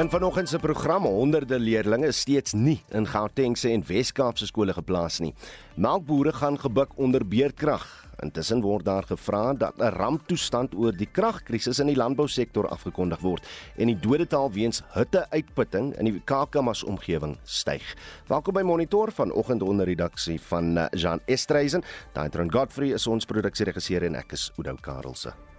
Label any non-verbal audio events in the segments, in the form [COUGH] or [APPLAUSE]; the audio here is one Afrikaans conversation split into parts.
In vanoggend se program honderde leerdlinge is steeds nie in Gautengse en Wes-Kaapse skole geplaas nie. Melkbore gaan gebuk onder beerdkrag. Intussen word daar gevra dat 'n ramptoestand oor die kragkrisis in die landbousektor afgekondig word en die dodetal weens hitteuitputting in die Kakamas omgewing styg. Welkom by Monitor vanoggend onder redaksie van eh, Jean Estreisen. Daitron Godfrey is ons produksieregisseur en ek is Oudou Karelse.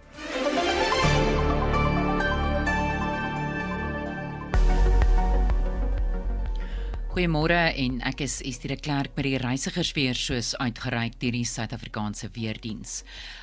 Goeiemôre en ek is Estie de Klerk by die reisigersweer soos uitgereik deur die Suid-Afrikaanse Weerdiens.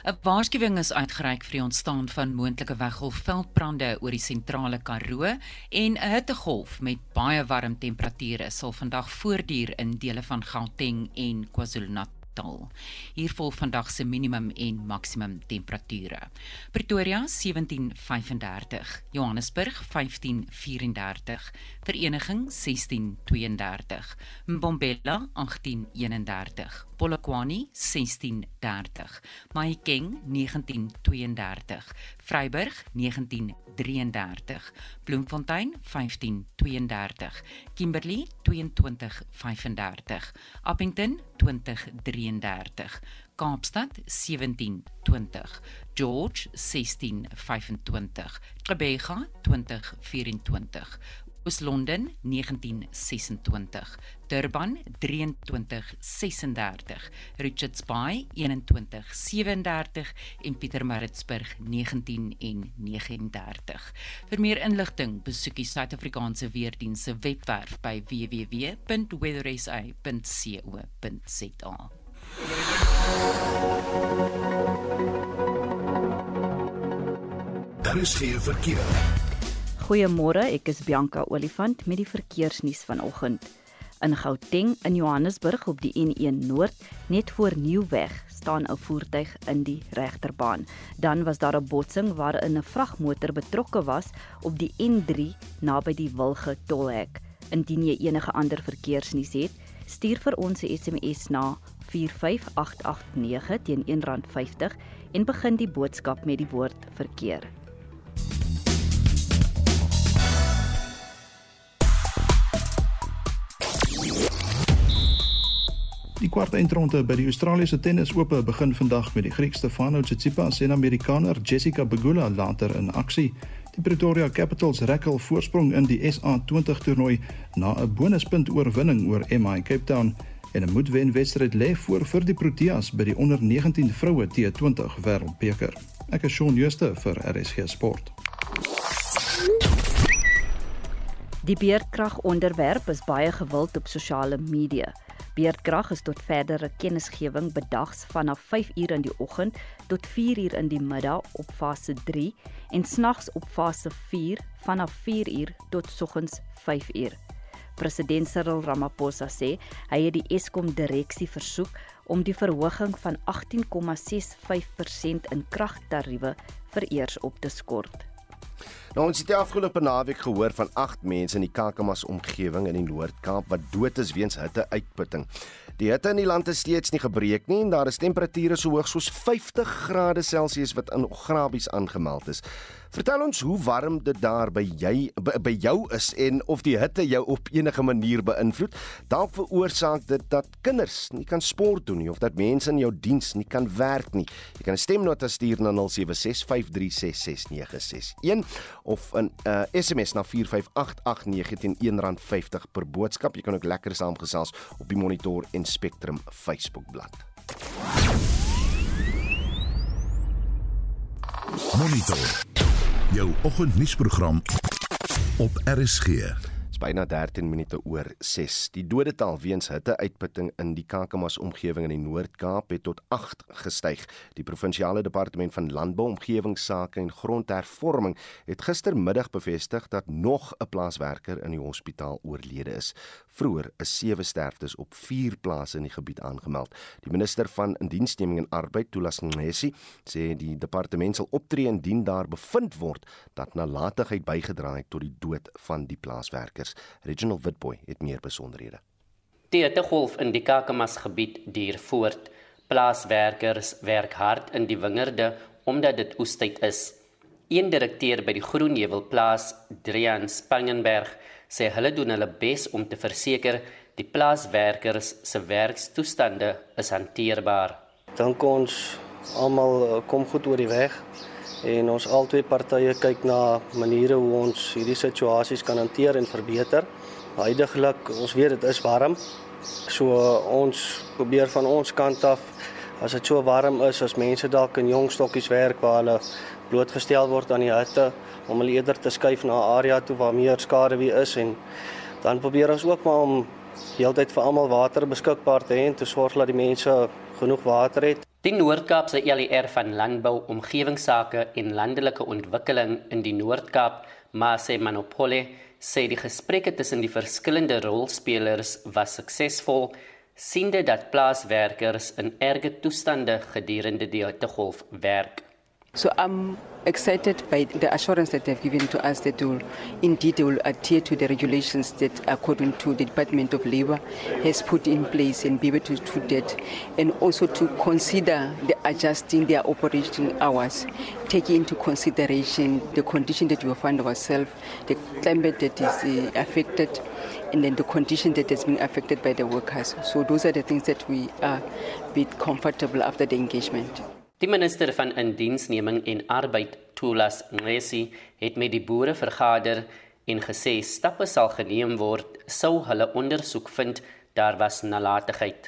'n Waarskuwing is uitgereik vir die ontstaan van moontlike weggolfveldbrande oor die sentrale Karoo en 'n hittegolf met baie warm temperature sal vandag voortduur in dele van Gauteng en KwaZulu-Natal getal. Hier volg vandag se minimum en maksimum temperature. Pretoria 17:35, Johannesburg 15:34, Vereniging 16:32, Mbombela 18:31, Polokwane 16:30, Mahikeng 19:32, Vryburg 19:33, Bloemfontein 15:32, Kimberley 22:35, Appington 20:33, Kaapstad 17:20, George 16:25, Gqeberha 20:24, Oos-London 1926, Durban 2336, Richards Bay 2137 en Pietermaritzburg 1939. Vir meer inligting, besoek die Suid-Afrikaanse Weerdienste se webwerf by www.weathersa.co.za. Daar is geen verkeer. Goeiemôre, ek is Bianca Olifant met die verkeersnuus vanoggend. In Gauteng in Johannesburg op die N1 Noord, net voor Nieuwweg, staan 'n voertuig in die regterbaan. Dan was daar 'n botsing waarin 'n vragmotor betrokke was op die N3 naby die Wilge tolhek. Indien jy enige ander verkeersnuus het, stuur vir ons 'n SMS na 45889 teen R1.50 en begin die boodskap met die woord verkeer. Die kwart eindronde by die Australiese Tennisope begin vandag met die Griek Stefanos Tsitsipas en Amerikaner Jessica Pegula later in aksie. Die Pretoria Capitals rekkel voorsprong in die SA20 toernooi na 'n bonuspunt oorwinning oor MI Cape Town en 'n moedwen wedstryd lê voor vir die Proteas by die onder 19 vroue T20 Wêreldbeker. Ek is Shaun Schuster vir RSG Sport. Die beerdkrag onderwerp is baie gewild op sosiale media. Beerdkrag is tot verdere kennisgewing bedags vanaf 5uur in die oggend tot 4uur in die middag op fase 3 en snags op fase 4 vanaf 4uur tot soggens 5uur. President Cyril Ramaphosa sê hy het die Eskom direksie versoek om die verhoging van 18,65% in kragtariewe vereers op te skort. Nou ons het die afgelope naweek gehoor van 8 mense in die Kakamas omgewing in die Noord-Kaap wat dood is weens hitteuitputting. Die hitte in die land is steeds nie gebreek nie en daar is temperature so hoog soos 50 grade Celsius wat in Grabies aangemeld is. Vertel ons hoe warm dit daar by jy by, by jou is en of die hitte jou op enige manier beïnvloed. Dalk veroorsaak dit dat kinders nie kan sport doen nie of dat mense in jou diens nie kan werk nie. Jy kan 'n stemnota stuur na 0765366961 of 'n uh, SMS na 45889 teen R1.50 per boodskap. Jy kan ook lekker saamgesels op die Monitor en Spectrum Facebookblad. Monitor. Jou oggendnuusprogram op RSG byna 13 minute oor 6. Die dodetal weens hitteuitputting in die Kakamas omgewing in die Noord-Kaap het tot 8 gestyg. Die provinsiale departement van landbou, omgewingsake en grondhervorming het gistermiddag bevestig dat nog 'n plaaswerker in die hospitaal oorlede is. Vroeger is sewe sterftes op 4 plase in die gebied aangemeld. Die minister van Indiensneming en Arbeid, Tulas Ngesi, sê die departement sal optree indien daar bevind word dat nalatigheid bygedra het tot die dood van die plaaswerkers. Regional Witboy het meer besonderhede. Die hittegolf in die Kakamas gebied duur voort. Plaaswerkers werk hard in die wingerde omdat dit oestyd is. Een direkteur by die Groenheuwel plaas, Drian Spangenberg, sê hulle doen hulle bes om te verseker die plaaswerkers se werkstoestande is hanteerbaar. Dink ons almal eh, kom goed oor die weg en ons albei partye kyk na maniere hoe ons hierdie situasies kan hanteer en verbeter. Huidiglik, ons weet dit is warm. So ons probeer van ons kant af as dit so warm is as mense dalk in jong stokkies werk waar hulle blootgestel word aan die hitte om hulle eerder te skuif na 'n area toe waar meer skade wie is en dan probeer ons ook maar om heeltyd vir almal water beskikbaar te hê en te sorg dat die mense genoeg water het. Die Noord-Kaapse LER van Landbou, Omgewingsake en Landelike Ontwikkeling in die Noord-Kaap, Mase Manopole, sê die gesprekke tussen die verskillende rolspelers was suksesvol, siende dat plaaswerkers in erge toestande gedurende die hittegolf werk. So I'm excited by the assurance that they've given to us that they will indeed they will adhere to the regulations that according to the Department of Labour has put in place and be able to do that. And also to consider the adjusting their operation hours taking into consideration the condition that we find ourselves the climate that is uh, affected and then the condition that has been affected by the workers. So those are the things that we are a bit comfortable after the engagement Die minister van Indiensneming en Arbeid, Thulas Ngesi, het met die boere vergader en gesê stappe sal geneem word sou hulle ondersoek vind daar was nalatigheid.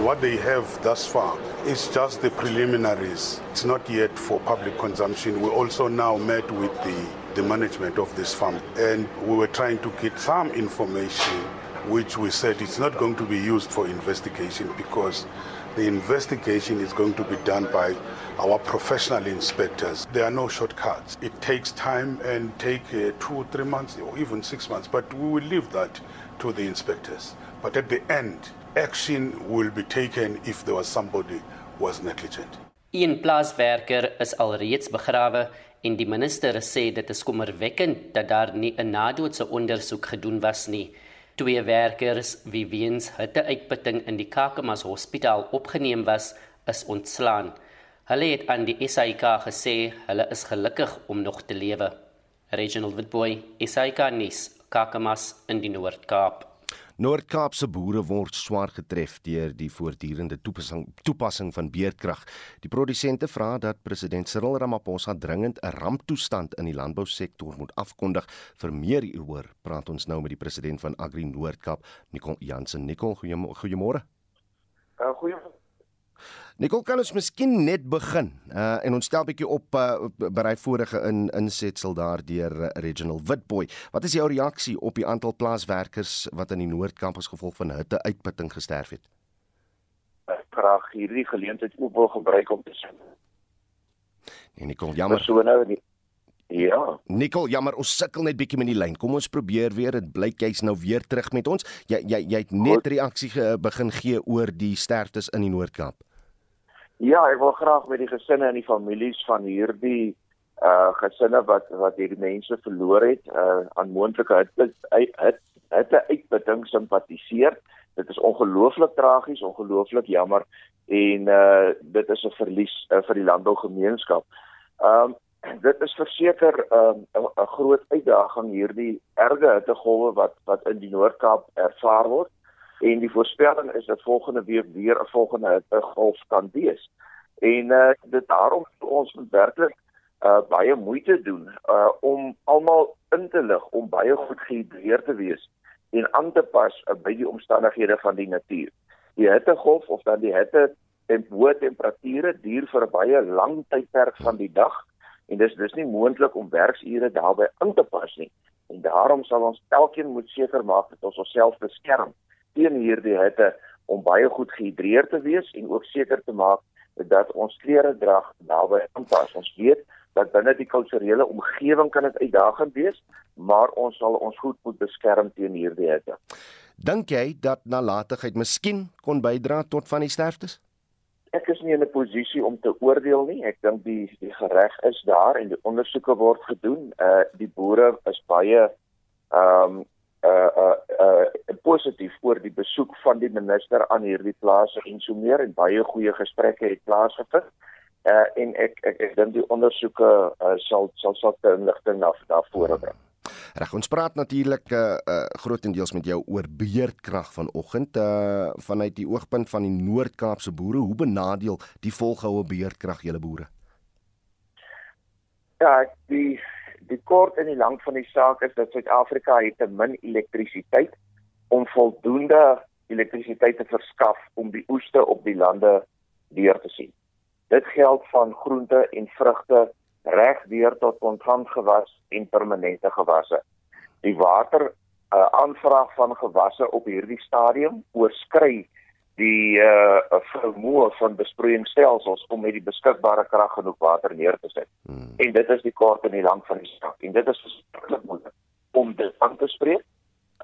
What they have thus far is just the preliminaries. It's not yet for public consumption. We also now met with the, the management of this farm and we were trying to get some information which we said it's not going to be used for investigation because The investigation is going to be done by our professional inspectors. There are no shortcuts. It takes time and take uh, two, three months, or even six months, but we will leave that to the inspectors. But at the end, action will be taken if there was somebody who was negligent. Een plaaswerker is alreeds begrawe en die minister sê dit is kommerwekkend dat daar nie 'n nadoetse ondersoek gedoen was nie. Twee werkers wie weens hitteuitputting in die Kakamas Hospitaal opgeneem was, is ontslaan. Hulle het aan die SAIK gesê hulle is gelukkig om nog te lewe. Reginald Witboy, SAIK nuus, Kakamas in die Noord-Kaap. Noord-Kaapse boere word swaar getref deur die voortdurende toepassing toepassing van beerdkrag. Die produsente vra dat president Cyril Ramaphosa dringend 'n ramptoestand in die landbousektor moet afkondig. Vir meer hieroor praat ons nou met die president van Agri Noord-Kaap, Nicol Jansen. Nicol, goeiemôre. Uh, goeiemôre. Nicole kan ons miskien net begin uh, en ons stel bietjie op uh, berei vorige in insetsel daar deur uh, Regional Witboy. Wat is jou reaksie op die aantal plaaswerkers wat in die Noord-Kaap as gevolg van hitte uitputting gesterf het? Ek graag hierdie geleentheid ook wil gebruik om te sê. Nee, Nicole, jammer. So nou die Ja. Nicole, jammer, ons sukkel net bietjie met die lyn. Kom ons probeer weer. Dit blyk jy's nou weer terug met ons. Jy jy jy het net reaksie begin gee oor die sterftes in die Noord-Kaap. Ja, ek wil graag met die gesinne en die families van hierdie uh gesinne wat wat hierdie mense verloor het uh aan moontlike het het het 'n uitbetting simpatiseer. Dit is ongelooflik tragies, ongelooflik jammer en uh dit is 'n verlies uh, vir die landbougemeenskap. Um dit is verseker 'n um, 'n groot uitdaging hierdie erge hittegolwe wat wat in die Noord-Kaap ervaar word en die voorspelling is dat volgende week weer 'n volgende hittegolf kan wees. En uh dit daarom ons moet werklik uh baie moeite doen uh om almal in te lig om baie goed gehidreer te wees en aan te pas uh, by die omstandighede van die natuur. Die hittegolf of dan die hitte en hoë temperature duur vir 'n baie lang tydperk van die dag en dis dis nie moontlik om werksure daarbey in te pas nie. En daarom sal ons elkeen moet seker maak dat ons onsself beskerm teen hierdie hitte om baie goed gehidreer te wees en ook seker te maak dat ons klere drag naby aanpas. Ons weet dat binne die kulturele omgewing kan dit uitdagend wees, maar ons sal ons goed moet beskerm teen hierdie hitte. Dink jy dat nalatigheid miskien kon bydra tot van die sterftes? Ek is nie in 'n posisie om te oordeel nie. Ek dink die die reg is daar en die ondersoeke word gedoen. Uh die boere is baie ehm um, uh uh, uh positief oor die besoek van die minister aan hierdie plase en so meer en baie goeie gesprekke het plaasgevind. Uh en ek ek ek dink die ondersoeke uh, sal sal te inligting na daarvoor bring. Reg, ons praat natuurlik uh, uh grootendeels met jou oor beheerkrag vanoggend uh vanuit die oogpunt van die Noord-Kaapse boere. Hoe benadeel die volgehoue beheerkrag julle boere? Ja, die die kort en die lank van die saak is dat Suid-Afrika het te min elektrisiteit om voldoende elektrisiteit te verskaf om die oeste op die lande deur te sien. Dit geld van groente en vrugte reg deur tot kontantgewas en permanente gewasse. Die water uh, aanvraag van gewasse op hierdie stadium oorskry die uh vermoë van besproeiingsstelsels om met die beskikbare krag genoeg water neer te sit. Hmm. En dit is die kort en die lank van die saak. En dit is verskriklik moeilik om dit aan te spreek.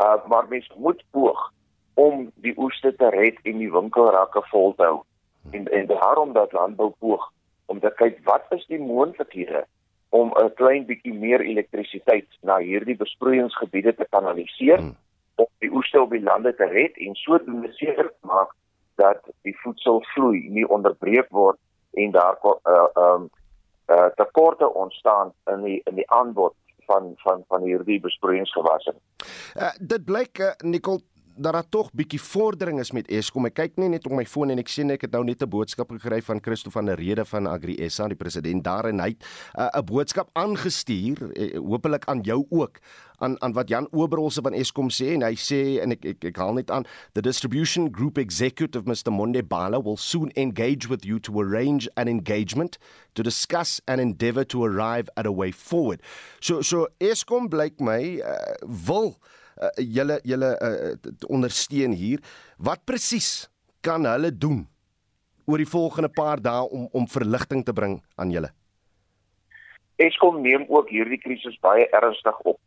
Uh maar mens moet poog om die oeste te red en die winkelrakke vol te hou. Hmm. En en daarom dat landbou poog om te kyk wat is die moontlikhede om 'n klein bietjie meer elektrisiteit na hierdie besproeiingsgebiede te kanaliseer hmm. om die oeste op die lande te red en sodoende seker maak dat die voedselvloei nie onderbreek word en daar uh um uh tekorte ontstaan in die in die aanbod van van van hierdie besproeiingsgewasse. Uh, dit blyk uh, Nicole dat daar tog bietjie vordering is met Eskom. Ek kyk nie net op my foon en ek sien ek het nou net 'n boodskap gekry van Christo van der Rede van Agri SA, die president daar en hy het 'n uh, boodskap aangestuur, uh, hopelik aan jou ook aan aan wat Jan Oberholse van Eskom sê en hy sê en ek ek, ek haal net aan the distribution group executive Mr Monde Bala will soon engage with you to arrange an engagement to discuss and endeavour to arrive at a way forward. So so Eskom blyk my uh, wil uh, julle julle uh, ondersteun hier. Wat presies kan hulle doen oor die volgende paar dae om om verligting te bring aan julle? Eskom neem ook hierdie krisis baie ernstig op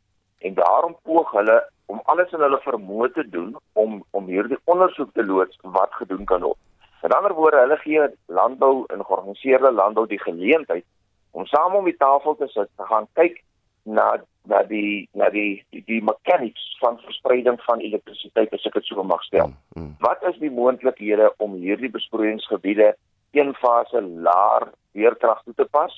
en daarom poog hulle om alles in hulle vermoë te doen om om hierdie ondersoek te loods wat gedoen kan word. In ander woorde, hulle gee landbou en georganiseerde landbou die geleentheid om saam om die tafel te sit te gaan kyk na na die na die die, die mechanics van verspreiding van elektrisiteit as ek dit so mag stel. Mm, mm. Wat is die moontlikhede om hierdie besproeiingsgebiede een fase laer weerkrag toe te pas?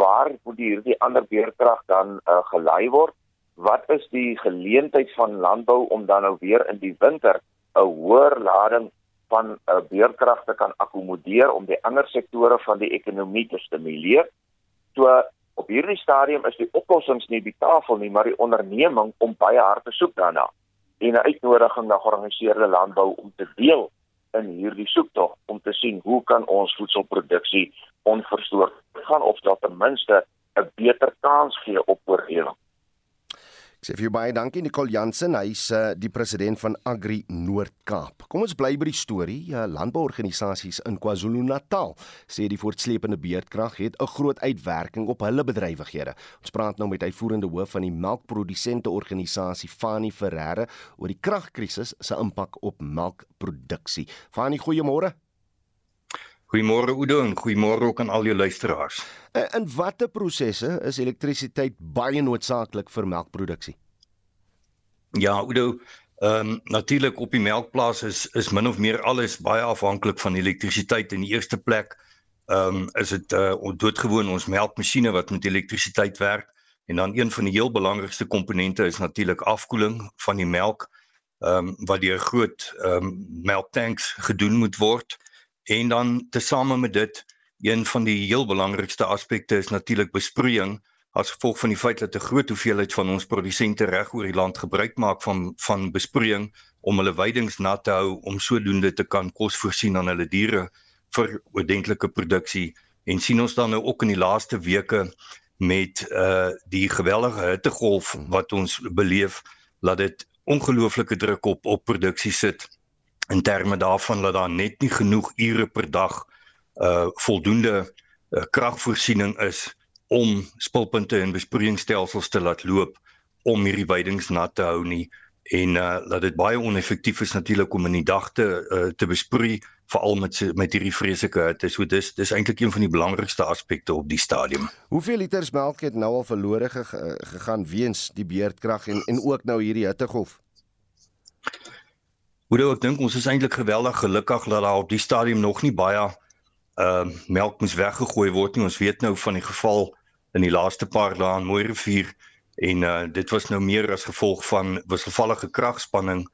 Waar moet hierdie ander weerkrag dan uh, gelei word? Wat is die geleentheid van landbou om dan nou weer in die winter 'n hoër lading van 'n uh, weerkrag te kan akkommodeer om die ander sektore van die ekonomie te stimuleer? So op hierdie stadium is die oplossings nie die tafel nie, maar die onderneming om baie hard te soek daarna en 'n uitnodiging na georganiseerde landbou om te deel in hierdie soektog om te sien hoe kan ons voedselproduksie onverstoord gaan of dat ten minste 'n beter kans gee op oorlewing. Ek sê vir jou baie dankie Nicole Jansen, hy's uh, die president van Agri Noord-Kaap. Kom ons bly by die storie. Uh, landbouorganisasies in KwaZulu-Natal sê die voortsleepende beerdkrag het 'n groot uitwerking op hulle bedrywighede. Ons praat nou met uitvoerende hoof van die melkprodusente organisasie Fani Ferreira oor die kragkrisis se impak op melkproduksie. Fani, goeiemôre. Goeiemôre Oudo en goeiemôre ook aan al jou luisteraars. In, in watter prosesse is elektrisiteit baie noodsaaklik vir melkproduksie? Ja, Oudo, ehm um, natuurlik op die melkplaas is is min of meer alles baie afhanklik van elektrisiteit in die eerste plek. Ehm um, is dit uh, doodgewoon ons melkmasjiene wat met elektrisiteit werk en dan een van die heel belangrikste komponente is natuurlik afkoeling van die melk ehm um, wat deur groot ehm um, melktanks gedoen moet word. En dan tesame met dit, een van die heel belangrikste aspekte is natuurlik besproeiing as gevolg van die feit dat 'n groot hoeveelheid van ons produsente reg oor die land gebruik maak van van besproeiing om hulle weidings nat te hou om sodoende te kan kos voorsien aan hulle diere vir oordentlike produksie. En sien ons dan nou ook in die laaste weke met uh die geweldige hittegolf wat ons beleef laat dit ongelooflike druk op op produksie sit in terme daarvan dat daar net nie genoeg ure per dag uh voldoende uh, kragvoorsiening is om spulpunte en besproeiingsstelsels te laat loop om hierdie weidings nat te hou nie en uh dat dit baie oneffektief is natuurlik om in die dag te uh, te besproei veral met met hierdie vreeslike hitte. So dis dis eintlik een van die belangrikste aspekte op die stadium. Hoeveel liters melk het nou al verlore gegaan weens die beerdkrag en en ook nou hierdie hittegolf? Hoe ek dink ons is eintlik geweldig gelukkig dat daar op die stadium nog nie baie ehm uh, melk moes weggegooi word nie. Ons weet nou van die geval in die laaste paar dae in Mooirivier en uh, dit was nou meer as gevolg van wisselvallige kragspanning.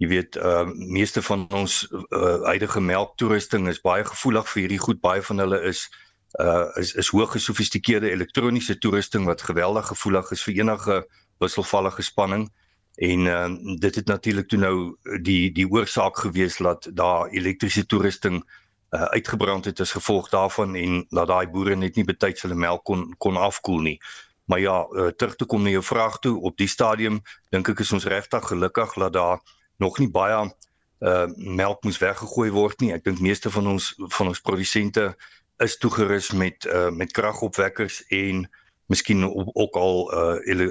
Jy weet, uh meeste van ons uh, huidige melktoerusting is baie gevoelig vir hierdie goed. Baie van hulle is uh is is hoog gesofistikeerde elektroniese toerusting wat geweldig gevoelig is vir enige wisselvallige spanning. En uh, dit het natuurlik toe nou die die oorsaak gewees dat daar elektriese toerusting uh, uitgebrand het as gevolg daarvan en dat daai boere net nie betyds hulle melk kon kon afkoel nie. Maar ja, uh, terug te kom na jou vraag toe, op die stadium dink ek is ons regtig gelukkig dat daar nog nie baie uh melk moes weggegooi word nie. Ek dink meeste van ons van ons produsente is toegerus met uh met kragopwekkers en miskien ook al uh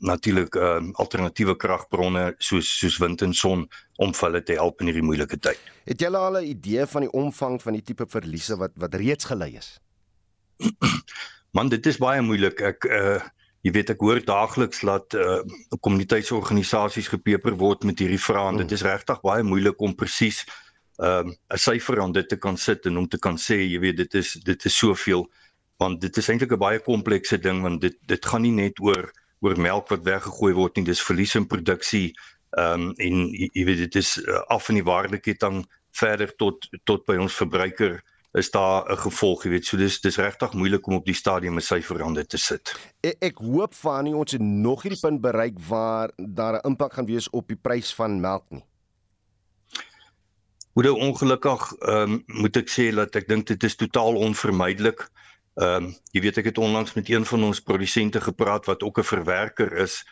natuurlik uh alternatiewe kragbronne soos soos wind en son om vir hulle te help in hierdie moeilike tyd. Het julle al 'n idee van die omvang van die tipe verliese wat wat reeds gelei is? [CLEARS THROAT] Man, dit is baie moeilik. Ek uh jy weet ek hoor daagliks dat uh kommuniteitsorganisasies gepeper word met hierdie vrae. Hmm. Dit is regtig baie moeilik om presies um 'n syfer aan dit te kan sit en om te kan sê, jy weet dit is dit is soveel want dit is eintlik 'n baie komplekse ding want dit dit gaan nie net oor oor melk wat weggegooi word nie, dis verlies in produksie. Ehm um, en jy, weet dit is uh, af in die waardeketting verder tot tot by ons verbruiker is daar 'n gevolg, jy weet. So dis dis regtig moeilik om op die stadium 'n syfer aan dit te sit. Ek, ek hoop van nie ons het nog hierdie punt bereik waar daar 'n impak gaan wees op die prys van melk nie. Hoe ongelukkig ehm um, moet ek sê dat ek dink dit is totaal onvermydelik. Ehm um, jy weet ek het onlangs met een van ons produsente gepraat wat ook 'n verwerker is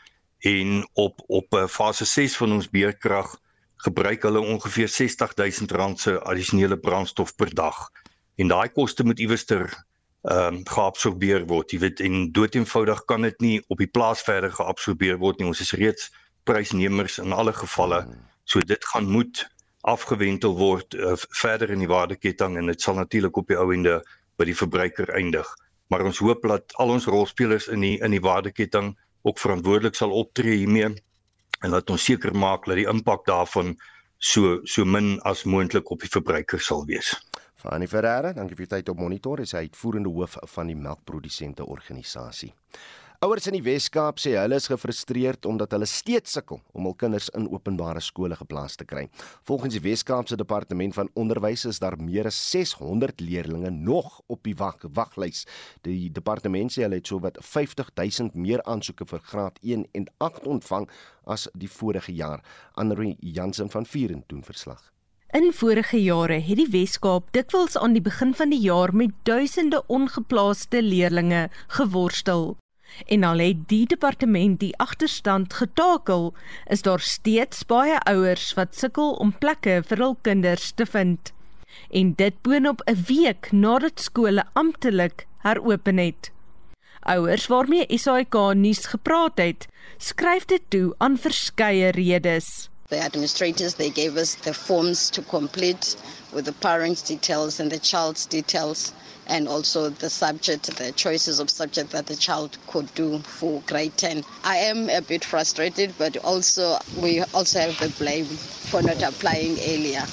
en op op 'n fase 6 van ons beerkrag gebruik hulle ongeveer R60000 se addisionele brandstof per dag en daai koste moet iewerster ehm um, geabsorbeer word. Jy weet en doeteenvoudig kan dit nie op die plaas verder geabsorbeer word nie. Ons is reeds prysnemers in alle gevalle. So dit gaan moet afgewentel word uh, verder in die waardeketting en dit sal natuurlik op die ou ende by die verbruiker eindig. Maar ons hoop dat al ons rolspelers in die in die waardeketting ook verantwoordelik sal optree hiermee en laat ons seker maak dat die impak daarvan so so min as moontlik op die verbruiker sal wees. Fanny Ferreira, dankie vir u tyd op monitor. Is uitvoerende hoof van die melkprodusente organisasie. Ouers in die Wes-Kaap sê hulle is gefrustreerd omdat hulle steeds sukkel om hul kinders in openbare skole geplaas te kry. Volgens die Wes-Kaapse Departement van Onderwys is daar meer as 600 leerders nog op die wag waglys. Die departement sê hulle het sowat 50 000 meer aansoeke vir graad 1 en 8 ontvang as die vorige jaar. Anri Jansen van Vieren doen verslag. In vorige jare het die Wes-Kaap dikwels aan die begin van die jaar met duisende ongeplaaste leerders geworstel. En al het die departement die agterstand getakel, is daar steeds baie ouers wat sukkel om plekke vir hul kinders te vind. En dit boonop 'n week nadat skole amptelik heropen het. Ouers waarmee SAK nuus gepraat het, skryf dit toe aan verskeie redes. The administrators, they gave us the forms to complete with the parents' details and the child's details and also the subject, the choices of subject that the child could do for grade 10. I am a bit frustrated, but also we also have the blame for not applying earlier.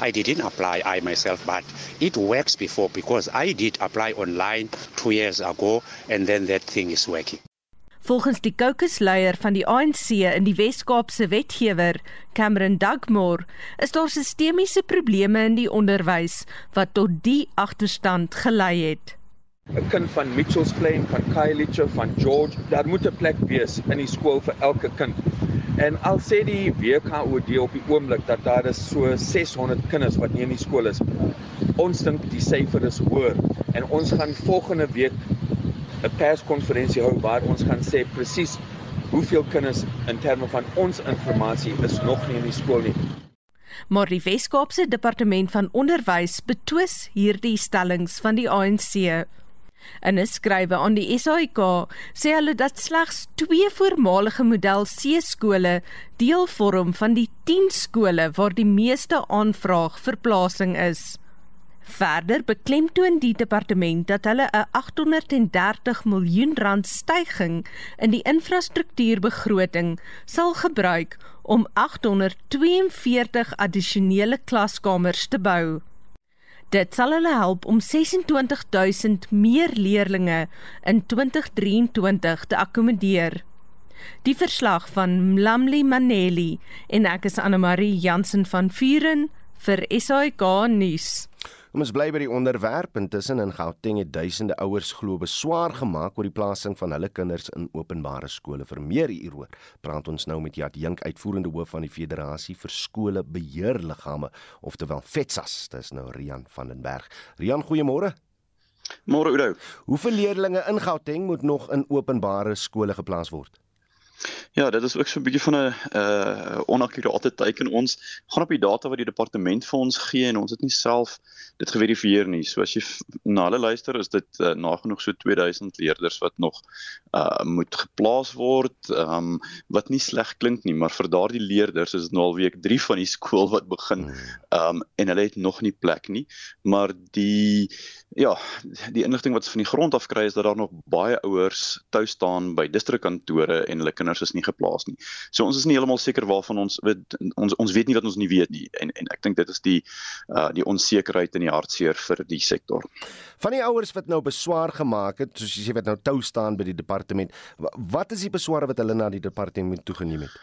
I didn't apply I myself, but it works before because I did apply online two years ago and then that thing is working. Volgens die kokesleier van die ANC in die Wes-Kaapse wetgewer, Cameron Dugmore, is daar sistemiese probleme in die onderwys wat tot die agterstand gelei het. 'n Kind van Mitchells Plain, van Khayelitsha, van George, daar moet 'n plek wees in die skool vir elke kind. En al sê die WKOD op die oomblik dat daar is so 600 kinders wat nie in die skool is. Ons dink die syfer is hoër en ons gaan volgende week 'n perskonferensie hou waar ons gaan sê presies hoeveel kinders in terme van ons inligting is nog nie in die skool nie. Maar die Wes-Kaapse Departement van Onderwys betwis hierdie stellings van die ANC. In 'n skrywe aan die SAIK sê hulle dat slegs 2 voormalige model C skole deel vorm van die 10 skole waar die meeste aanvraag vir plasing is. Verder beklemtoon die departement dat hulle 'n 830 miljoen rand stygings in die infrastruktuurbegroting sal gebruik om 842 addisionele klaskamers te bou. Dit sal hulle help om 26000 meer leerdlinge in 2023 te akkommodeer. Die verslag van Mlamli Maneli en ek is Anne Marie Jansen van Vuren vir SAK nuus. Kom ons bly by die onderwerp. Intussen in Gauteng het duisende ouers glo beswaar gemaak oor die plasing van hulle kinders in openbare skole. Vir meer hieroor praat ons nou met Jat Jink, uitvoerende hoof van die Federasie vir Skole Beheerliggame, oftewel FETSAS. Dis nou Rian van den Berg. Rian, goeiemôre. Môre Oudo. Hoeveel leerders in Gauteng moet nog in openbare skole geplaas word? Ja, dit is ook so 'n bietjie van 'n uh onakkurate teken ons gaan op die data wat die departement vir ons gee en ons het nie self dit geverifieer nie. So as jy na hulle luister, is dit uh, nagenoeg so 2000 leerders wat nog uh moet geplaas word. Um wat nie sleg klink nie, maar vir daardie leerders is dit nou al week 3 van die skool wat begin. Um en hulle het nog nie plek nie, maar die ja, die inligting wat ons van die grond af kry is dat daar nog baie ouers tou staan by distrikkantore en hulle kinders is nie geplaas nie. So ons is nie heeltemal seker waarvan ons weet ons ons weet nie wat ons nie weet nie en en ek dink dit is die uh die onsekerheid in die hartseer vir die sektor. Van die ouers wat nou beswaar gemaak het, soos jy sê wat nou tou staan by die departement, wat is die besware wat hulle na die departement toegeneem het?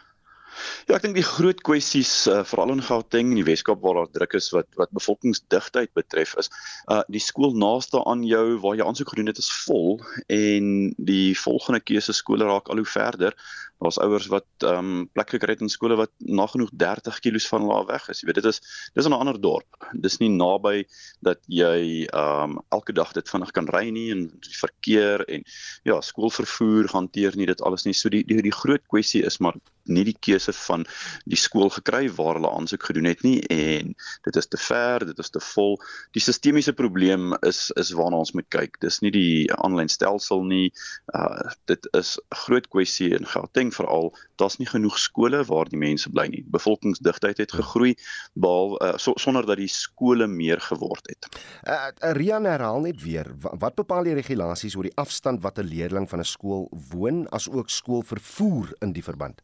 Ja, ek dink die groot kwessies uh, veral in Gauteng en die Weskaap waar daar druk is wat wat bevolkingsdigtheid betref is, uh die skool naaste aan jou waar jy aansoek gedoen het is vol en die volgende keuse skole raak al hoe verder. Daar's ouers wat ehm um, plek gekry het in skole wat nagenoeg 30 km van hulle af weg is. Jy weet dit is dis in 'n ander dorp. Dis nie naby dat jy ehm um, elke dag dit vinnig kan ry nie en die verkeer en ja, skoolvervoer hanteer nie dit alles nie. So die die, die groot kwessie is maar nie die keuse van die skool gekry waar hulle aansoek gedoen het nie en dit is te ver, dit is te vol. Die sistemiese probleem is is waarna ons moet kyk. Dis nie die aanlyn stelsel nie. Uh dit is 'n groot kwessie in Gauteng ding veral daar's nie genoeg skole waar die mense bly nie. Bevolkingsdigtheid het gegroei behalwe uh, so, sonder dat die skole meer geword het. Uh, Rian herhaal net weer, wat bepaal die regulasies oor die afstand wat 'n leerling van 'n skool woon as ook skoolvervoer in die verband?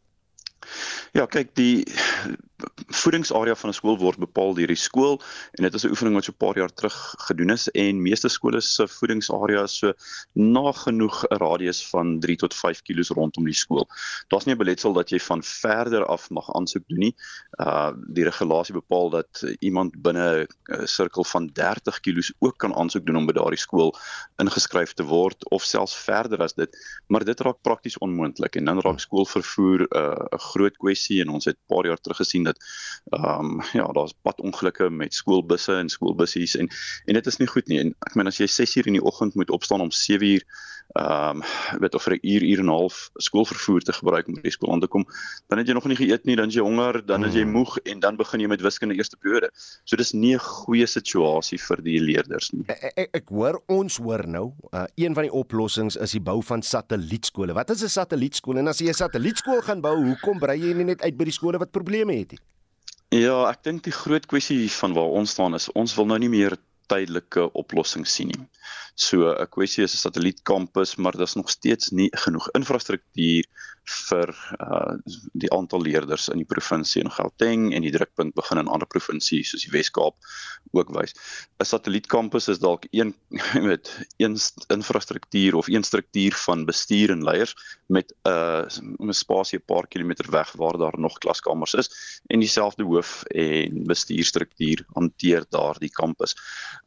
Ja, kyk, die voedingsarea van 'n skool word bepaal deur die skool en dit is 'n oefening wat so 'n paar jaar terug gedoen is en meeste skole se voedingsarea is so nagenoeg 'n radius van 3 tot 5 km rondom die skool. Daar's nie 'n beletsel dat jy van verder af mag aansoek doen nie. Uh die regulasie bepaal dat iemand binne 'n sirkel van 30 km ook kan aansoek doen om by daardie skool ingeskryf te word of selfs verder as dit, maar dit raak prakties onmoontlik en dan raak skoolvervoer 'n uh, groot kwessie en ons het 'n paar jaar terug gesien dat ehm um, ja, daar's padongelukke met skoolbusse en skoolbussies en en dit is nie goed nie. En ek meen as jy 6 uur in die oggend moet opstaan om 7 uur ehm um, weet of vir 'n uur uur en 'n half skoolvervoer te gebruik om by skool aan te kom, dan het jy nog nie geëet nie, dan jy honger, dan is jy hmm. moeg en dan begin jy met wiskunde eerste periode. So dis nie 'n goeie situasie vir die leerders nie. Ek, ek, ek hoor ons hoor nou, uh, een van die oplossings is die bou van satellietskole. Wat is 'n satellietskool? En as jy 'n satellietskool gaan bou, hoekom brei jy nie net uit by die skole wat probleme het nie? Ja, ek dink die groot kwessie van waar ons staan is ons wil nou nie meer tydelike oplossings sien nie. So 'n kwessie is 'n satellietkampus, maar daar's nog steeds nie genoeg infrastruktuur vir uh die aantal leerders in die provinsie in Gauteng en die drukpunt begin in ander provinsies soos die Wes-Kaap ook wys. 'n Satellietkampus is dalk een [LAUGHS] met een infrastruktuur of een struktuur van bestuur en leiers met 'n uh, 'n spasie 'n paar kilometer weg waar daar nog klaskamers is en dieselfde hoof en bestuurstruktuur hanteer daardie kampus.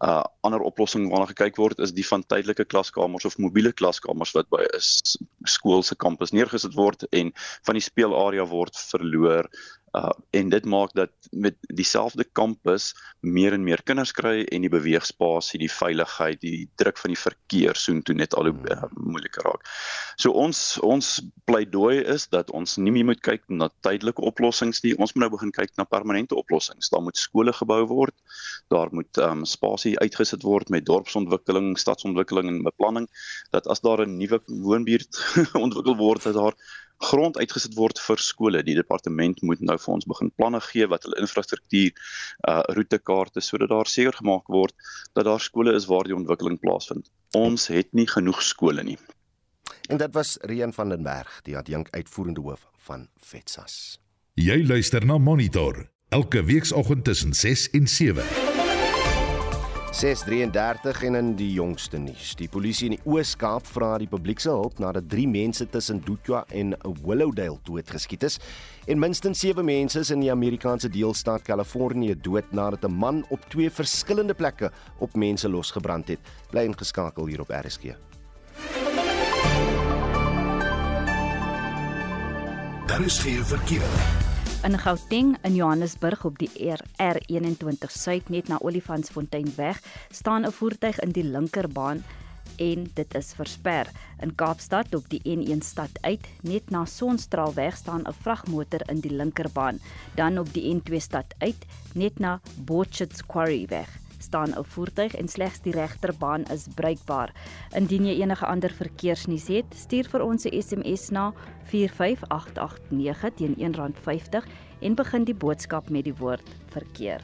Uh ander oplossing waarna gekyk word is die van tydelike klaskamers of mobiele klaskamers wat by 'n skool se kampus neergesit word en van die speelarea word verloor Uh en dit maak dat met dieselfde kampus meer en meer kinders kry en die beweegspasie, die veiligheid, die druk van die verkeer soontoe net al hoe uh, moeiliker raak. So ons ons pleidooi is dat ons nie meer moet kyk na tydelike oplossings nie. Ons moet nou begin kyk na permanente oplossings. Daar moet skole gebou word. Daar moet um, spasie uitgesit word met dorpsontwikkeling, stadsontwikkeling en beplanning dat as daar 'n nuwe woonbuurt [LAUGHS] ontwikkel word dat daar grond uitgesit word vir skole. Die departement moet nou vir ons begin planne gee wat hulle infrastruktuur uh roetekaarte sodat daar seker gemaak word dat daar skole is waar die ontwikkeling plaasvind. Ons het nie genoeg skole nie. En dit was Rian van den Berg, die adjunk uitvoerende hoof van FETSAS. Jy luister na Monitor elke weekoggend tussen 6 en 7. 6:33 en in die jongste nuus. Die polisie in die Oos-Kaap vra die publiek se hulp nadat 3 mense tussen Dutwa en Willowdale doodgeskiet is en minstens 7 mense is in die Amerikaanse deelstaat Kalifornië dood nadat 'n man op twee verskillende plekke op mense losgebrand het. Bly ingeskakel hier op RSG. Daar is geen verkeer. In Gauteng in Johannesburg op die R21 Suid net na Olifantsfontein weg staan 'n voertuig in die linkerbaan en dit is versper. In Kaapstad op die N1 stad uit net na Sonstraalweg staan 'n vragmotor in die linkerbaan. Dan op die N2 stad uit net na Botchet's Quarry weg staan 'n voertuig en slegs die regterbaan is bruikbaar. Indien jy enige ander verkeersnuus het, stuur vir ons 'n SMS na 45889 teen R1.50 en begin die boodskap met die woord verkeer.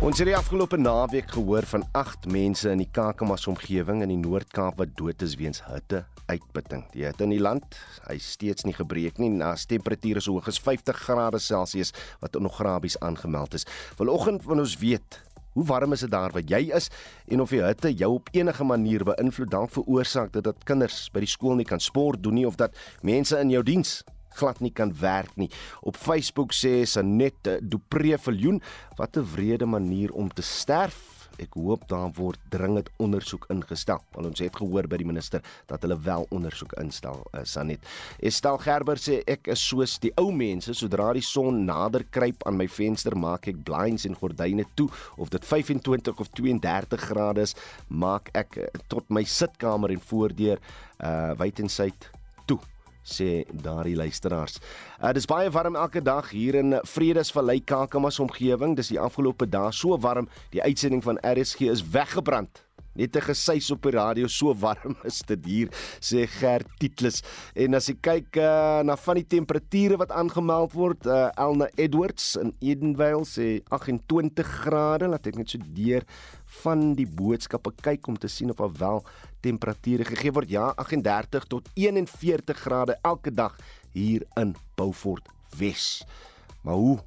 Ons het die afgelope naweek gehoor van 8 mense in die Kakamas omgewing in die Noord-Kaap wat dood is weens hitte uitputting. Die hitte in die land, hy steeds nie gebreek nie. Na temperature so hoog as 50 grade Celsius wat nog grabies aangemeld is. Vanoggend van ons weet Hoe warm is dit daar waar jy is en of die hitte jou op enige manier beïnvloed dan veroorsaak dit dat kinders by die skool nie kan sport doen nie of dat mense in jou diens glad nie kan werk nie. Op Facebook sê Sanet Dupree Viljoen, wat 'n wrede manier om te sterf. Ek hoop daar word dringend ondersoek ingestel. Want ons het gehoor by die minister dat hulle wel ondersoek instel, uh, Sanet. Estel Gerber sê ek is soos die ou mense, sodra die son nader kruip aan my venster, maak ek blinds en gordyne toe of dit 25 of 32 grade is, maak ek uh, tot my sitkamer en voordeur uh wyd en suid toe sê daardie luisteraars. Uh, dis baie warm elke dag hier in Vredesvallei Kakamas omgewing. Dis die afgelope dae so warm, die uitsending van RSG is weggebrand. Net 'n gesuis op die radio, so warm [LAUGHS] is dit hier, sê Gert Titlis. En as jy kyk uh, na van die temperature wat aangemeld word, uh, Elna Edwards in Edenvale sê 28 grade, laat ek net so deur van die boodskappe kyk om te sien of daar wel temperature gegee word. Ja, 38 tot 41 grade elke dag hier in Beaufort Wes. Maar hoe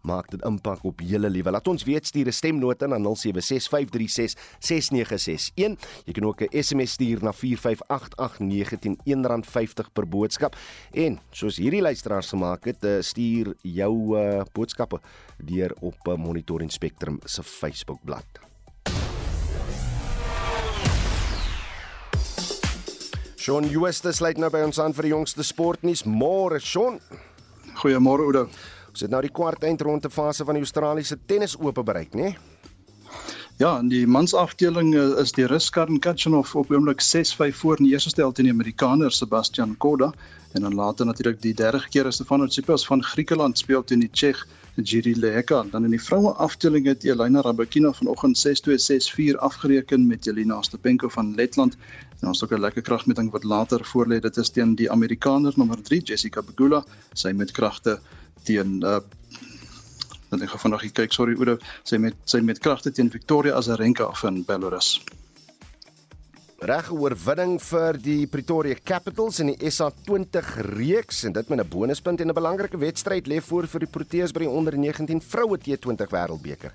maak dit impak op julle lewe? Laat ons weet stuur 'n stemnota na 0765366961. Jy kan ook 'n SMS stuur na 4588910 R1.50 per boodskap. En soos hierdie luisteraars gemaak het, eh, stuur jou uh, boodskappe deur op uh, Monitor en Spectrum se Facebook Sean Justus sluit nou by ons aan vir die jongste sportnuus. Môre, Sean. Goeiemôre, Oudo. Ons het nou die kwart eindronde fase van die Australiese tennisope bereik, né? Ja, in die mansafdeling eh, is die Ruskarn Kachanov op oomblik 6-5 voor in die eerste stel teen die Amerikaner Sebastian Korda en dan later natuurlik die derde keer is Stefanos Tsitsipas van Griekeland speel teen die Tsjeeg Jiri Leka. Dan in die vroue afdeling het Elena Rybakina vanoggend 6-2-6-4 afgereken met Jelena Stepenko van Letland. En ons het ook 'n lekker kragmeting wat later voorlê. Dit is teen die Amerikaner nommer 3 Jessica Pegula. Sy met kragte teen uh dan ek gaan vanaand kyk, sorry Oudo, sy met sy met kragte teen Victoria Azarenka van Belarus reg oorwinning vir die Pretoria Capitals in die SA20 reeks en dit met 'n bonuspunt en 'n belangrike wedstryd lê voor vir die Proteas by die onder 19 vroue T20 Wêreldbeker.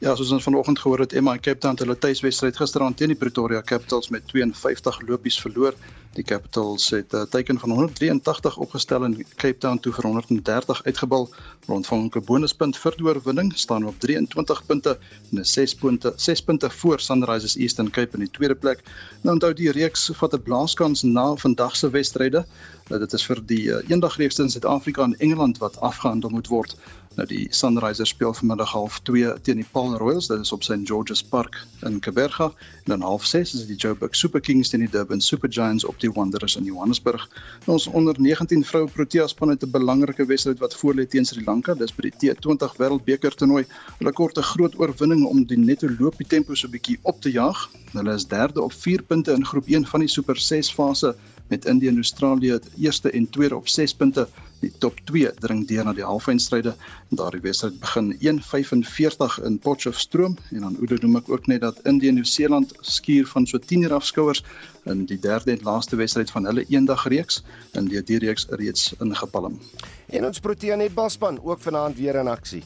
Ja, soos ons vanoggend gehoor het, Emma en Cape Town het hulle tuiswedstryd gisteraand teen die Pretoria Capitals met 52 lopies verloor. Die Capitals het 'n uh, teiken van 183 opgestel en Cape Town toe vir 130 uitgebal. Rondvang 'n bonuspunt vir die oorwinning, staan op 23 punte en 'n 6 punte 6 punte voor Sunrisers Eastern Cape in die tweede plek. Nou onthou die reeks vat 'n blaaskans na vandag se wedstryde. Nou dit is vir die uh, eendagreeks in Suid-Afrika en Engeland wat afgehandel moet word. Nou die Sunrisers speel vanmiddag half 2 teen die Paul Royals, dit is op St George's Park in Kaberga. En dan half 6 is die Joburg Super Kings teen die Durban Super Giants op die Wanderers in Johannesburg. Nou, ons onder 19 vroue Protea span het 'n belangrike wedstryd wat voorlê teen Sri Lanka, dis by die T20 Wêreldbeker toernooi. Hulle kort 'n groot oorwinning om die netto loopie tempo so bietjie op te jaag. Hulle is derde op 4 punte in groep 1 van die Super 6 fase met Indië en Australië eerste en tweede op 6 punte. Die top 2 dring deur na die halfeindstryde en daardie wedstryd begin 1:45 in Potchefstroom en dan noem ek ook net dat Indië en Nieu-Seeland skuur van so 10 uur af skouers in die derde en laaste wedstryd van hulle eendagreeks en die die reeks reeds ingepalm. En ons Protea netbalspan ook vanaand weer in aksie.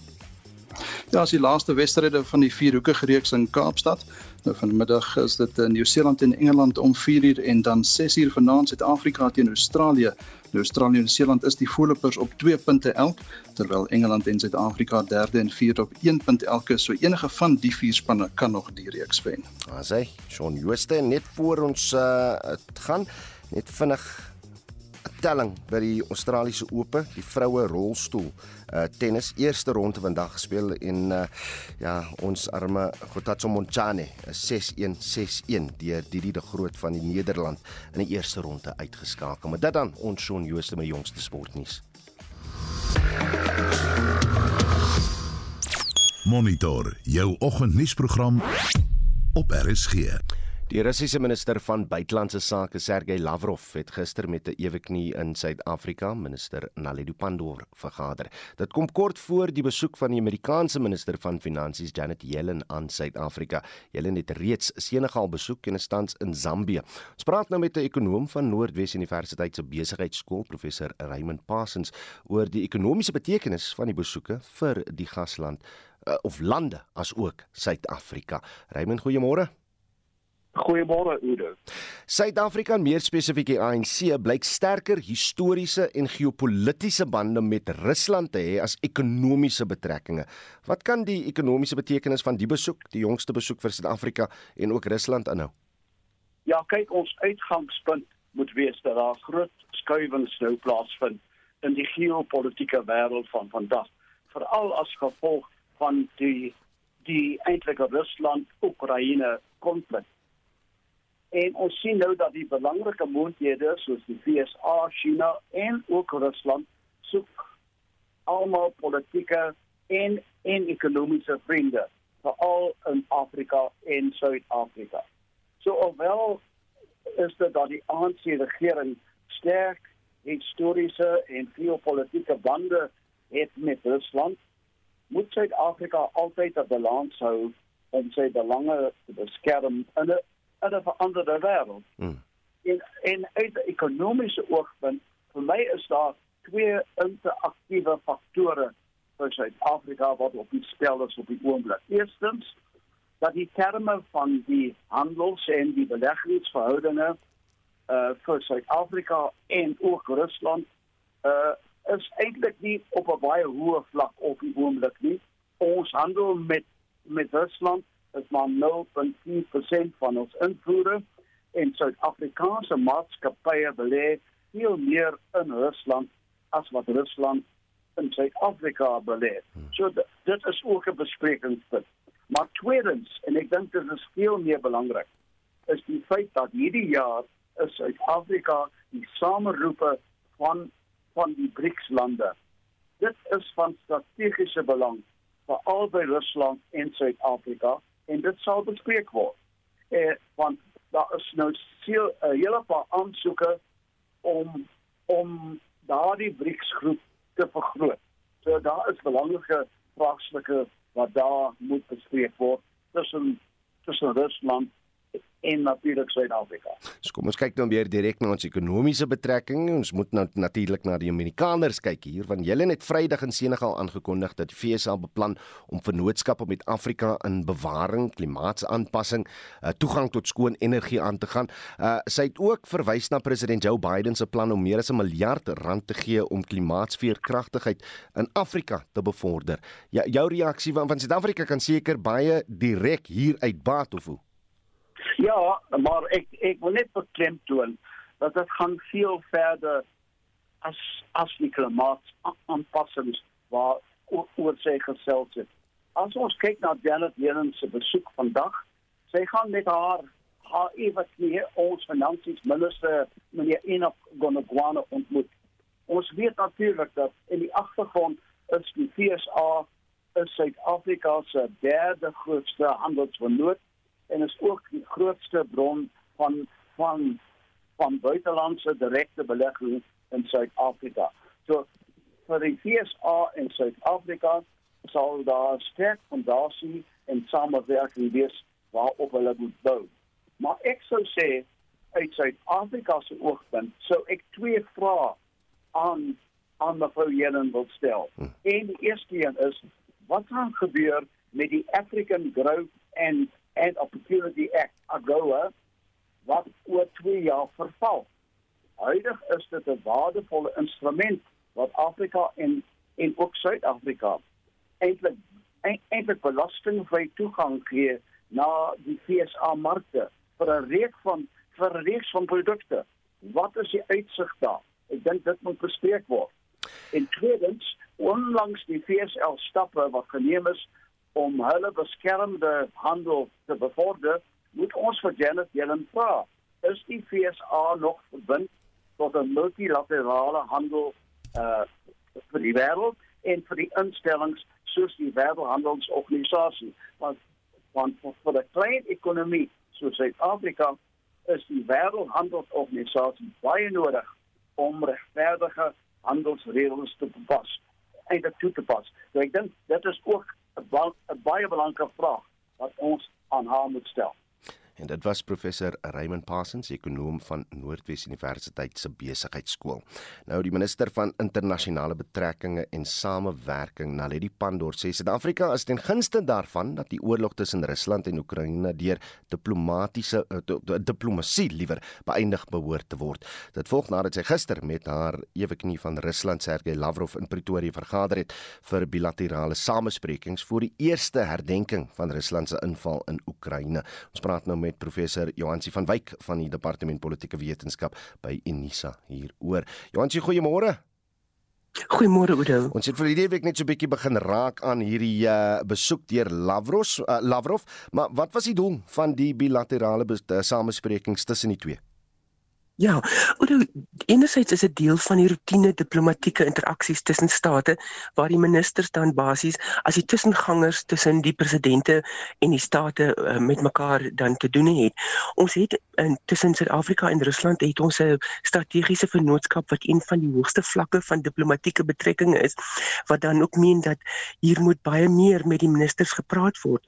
Ja, as die laaste wedstryde van die vierhoekige reeks in Kaapstad. Nou vanmiddag is dit in Nieu-Seeland en Engeland om 4uur en dan 6uur vanaand Suid-Afrika teen Australië. Nou Australië en Nieu-Seeland is die voorlopers op 2 punte elk, terwyl Engeland en Suid-Afrika derde en vierde op 1 punt elk is. So enige van die vier spanne kan nog die reeks wen. Asai, Shaun Jooste net voor ons uh, gaan net vinnig 'n telling by die Australiese Ope, die vroue rolstoel uh tennis eerste ronde vandag gespeel en uh ja, ons arme Gotatso Montjane is 6-1 6-1 deur Didi de Groot van die Nederland in die eerste ronde uitgeskakel. Maar dit dan ons Shaun Jooste met jongste sportnuus. Monitor jou oggendnuusprogram op RSG. Die Russiese minister van buitelandse sake, Sergey Lavrov, het gister met 'n ewe knie in Suid-Afrika, minister Naledi Pandor, vergader. Dit kom kort voor die besoek van die Amerikaanse minister van finansies, Janet Yellen, aan Suid-Afrika. Yellen het reeds Senegal besoek en is tans in Zambië. Ons praat nou met 'n ekonom van Noordwes Universiteit se besigheidskool, professor Raymond Parsons, oor die ekonomiese betekenis van die besoeke vir die gasland uh, of lande as ook Suid-Afrika. Raymond, goeiemôre. Goeiemôre Udo. Suid-Afrika en meer spesifiek die ANC blyk sterker historiese en geopolitiese bande met Rusland te hê as ekonomiese betrekkinge. Wat kan die ekonomiese betekenis van die besoek, die jongste besoek vir Suid-Afrika en ook Rusland inhou? Ja, kyk, ons uitgangspunt moet wees dat daar groot skuwings nou plaasvind in die geopolitiese wêreld van vandag, veral as gevolg van die die eintlike Rusland-Oekraïne konflik. En ons sien nou dat die belangrike moondhede soos die VSA, China en ook Rusland soek almal politieke en en ekonomiese vriende veral in Afrika en Suid-Afrika. So alhoewel is dit dat die ANC regering sterk historiese en geopolitiese bande het met Rusland, moet Suid-Afrika altyd 'n balans hou om sy belange te beskerm in 'n in 'n veranderde wêreld. Hmm. En en uit 'n ekonomiese oogpunt, vir my is daar twee interaktiewe faktore vir Suid-Afrika wat op die spel is op die oomblik. Eerstens dat die terme van die handels- en die beleggingsverhoudinge uh vir Suid-Afrika en ook Rusland uh is eintlik nie op 'n baie hoë vlak op die oomblik nie. Ons handel met met Rusland is maar 0.4% van ons invoere en Suid-Afrikaanse maatskappye belê veel meer in Rusland as wat Rusland in Suid-Afrika belê. So dit is ook 'n besprekingspunt. Maar tweedens, en ek dink dit is veel meer belangrik, is die feit dat hierdie jaar is Suid-Afrika die sameroepe van van die BRICS-lande. Dit is van strategiese belang vir albei Rusland en Suid-Afrika en dit sal bespreek word. Eh want daar is nou veel 'n uh, hele paar aansoeke om om daardie BRICS groep te vergroot. So daar is belangrike vraagstukke wat daar moet bespreek word tussen tussen Rusland en natuurlik Suid-Afrika. kom ons kyk nou weer direk na ons ekonomiese betrekkinge. Ons moet nou natuurlik na die Amerikaners kyk hier want hulle het Vrydag in Senegal aangekondig dat die FSA beplan om vennootskappe met Afrika in bewaring, klimaatsaanpassing, uh, toegang tot skoon energie aan te gaan. Uh, sy het ook verwys na president Joe Biden se plan om meer as 'n miljard rand te gee om klimaatsveerkragtigheid in Afrika te bevorder. Ja, jou reaksie van van Suid-Afrika kan seker baie direk hier uitbaat of hoe? Ja, maar ek ek wil net beklemtoon dat dit gaan veel verder as as die klimaataanpassings waar oor sy gesels het. As ons kyk na Janet Yellen se besoek vandag, sy gaan met haar haar ewige ons finansies minister meneer Enoch Gonogwana ontmoet. Ons weet natuurlik dat in die agtergrond is die FSA is Suid-Afrika se derde grootste handelsvernoot en is ook die grootste bron van van van buitelandse direkte belegging in Suid-Afrika. So vir die FSA in Suid-Afrika sal daar sterk fondasie en samewerking wees waarop hulle moet bou. Maar ek sou sê uit Suid-Afrika se oogpunt sou ek twee vrae aan aan mevrou Jelen wil stel. Hm. En die eerste een is wat gaan gebeur met die African Growth and and Opportunity Act AGOA wat oor 2 jaar verval. Huidig is dit 'n waardevolle instrument wat Afrika en en ook Suid-Afrika eintlik eintlik belastingvry toegang gee na die FSA markte vir 'n reeks van vir 'n reeks van produkte. Wat is die uitsig daar? Ek dink dit moet bespreek word. En tweedens, onlangs die FSL stappe wat geneem is om hulle beskermde handel te bevorder, moet ons vir Janet Yellen vra, is die FSA nog verbind tot 'n multilaterale handel uh vir die wêreld en vir die instellings soos die Wêreldhandelsorganisasie want want vir 'n klein ekonomie soos Suid-Afrika is die Wêreldhandelsorganisasie baie nodig om regverdige handelsreëls te pas en dit toe te pas. So ek dink dit is ook 'n baie belangrike vraag wat ons aan haar moet stel. En dit was professor Raymond Parsons, ekonom van Noordwes Universiteit se besigheidskool. Nou die minister van internasionale betrekkinge en samewerking, Naledi Pandor, sê Suid-Afrika is ten gunste daarvan dat die oorlog tussen Rusland en Oekraïne deur diplomatisiese uh, diplomatie liewer beëindig behoort te word. Dit volg nadat sy gister met haar eweknie van Rusland Sergey Lavrov in Pretoria vergader het vir bilaterale samesprekings vir die eerste herdenking van Rusland se inval in Oekraïne. Ons praat nou met professor Johansi van Wyk van die Departement Politieke Wetenskap by Unisa hieroor. Johansi, goeiemôre. Goeiemôre Oudo. Ons het vir hierdie week net so 'n bietjie begin raak aan hierdie uh, besoek deur Lavrov, uh, Lavrov, maar wat was die doel van die bilaterale uh, samesprekings tussen die twee? Ja, oor enerzijds is dit deel van die roetine diplomatieke interaksies tussen state waar die ministers dan basies as die tussengangers tussen die presidente en die state uh, met mekaar dan te doen het. Ons het in tussen Suid-Afrika en Rusland het ons 'n strategiese vennootskap wat een van die hoogste vlakke van diplomatieke betrekkinge is wat dan ook meen dat hier moet baie meer met die ministers gepraat word.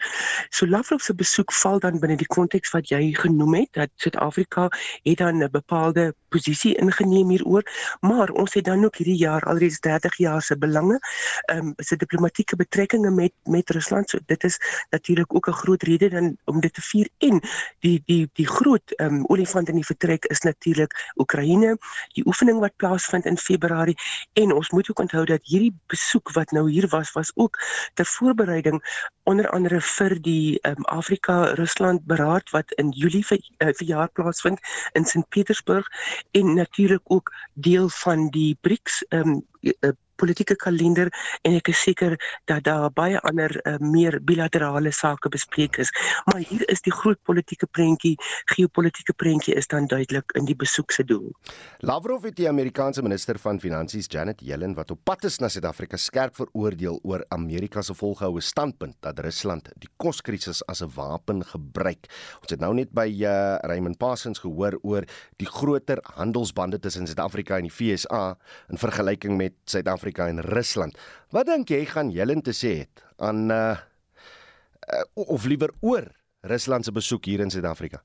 So Lavrov se besoek val dan binne die konteks wat jy genoem het dat Suid-Afrika het dan 'n bepaalde posisie ingeneem hieroor, maar ons het dan ook hierdie jaar alreeds 30 jaar se belange, ehm um, se diplomatieke betrekkinge met met Rusland. So dit is natuurlik ook 'n groot rede dan om dit te vier en die die die groot ehm um, olifant in die vertrek is natuurlik Oekraïne, die oefening wat plaasvind in Februarie en ons moet ook onthou dat hierdie besoek wat nou hier was was ook ter voorbereiding onder andere vir die ehm um, Afrika Rusland beraad wat in Julie vir uh, vir jaar plaasvind in Sint Petersburg en natuurlik ook deel van die BRICS ehm um, politieke kalender en ek is seker dat daar baie ander uh, meer bilaterale sake bespreek is. Maar hier is die groot politieke prentjie, geopolitiese prentjie is dan duidelik in die besoek se doel. Lavrov het die Amerikaanse minister van Finansies Janet Yellen wat op pad is na Suid-Afrika skerp veroordeel oor Amerika se volgehoue standpunt dat Rusland die koskrisis as 'n wapen gebruik. Ons het nou net by uh, Raymond Parsons gehoor oor die groter handelsbande tussen Suid-Afrika en die VSA in vergelyking met Suid-Afrika Suid-Afrika en Rusland. Wat dink jy gaan Helen te sê het aan uh, uh of liewer oor Rusland se besoek hier in Suid-Afrika?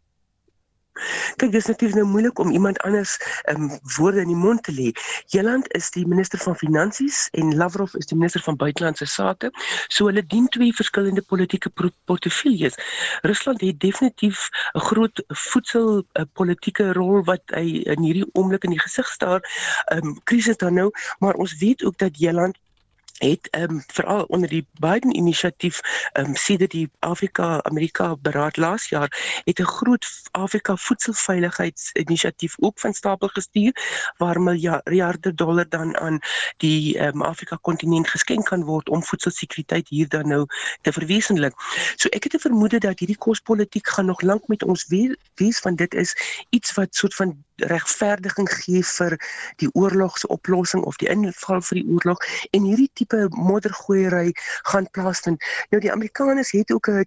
Kyk, dis natuurlik nou moeilik om iemand anders um, woorde in die mond te lê. Jeland is die minister van finansies en Lavrov is die minister van buitelandse sake. So hulle dien twee verskillende politieke portefeuilles. Rusland het definitief 'n groot voedsel uh, politieke rol wat hy in hierdie oomblik in die gesig staar. Ehm um, krisis dan nou, maar ons weet ook dat Jeland het ehm um, veral onder die Biden inisiatief ehm um, sedert die Afrika Amerika beraad laas jaar het 'n groot Afrika voedselveiligheidsinisiatief ook van stapel gestuur waar miljarde dollar dan aan die ehm um, Afrika kontinent geskenk kan word om voedselsekuriteit hier dan nou te verwesenlik. So ek het 'n vermoede dat hierdie kospolitiek gaan nog lank met ons wees van dit is iets wat soort van regverdiging gee vir die oorlogsoplossing of die inval vir die oorlog en hierdie tipe moddergooiery gaan plaasvind. Nou die Amerikaners het ook 'n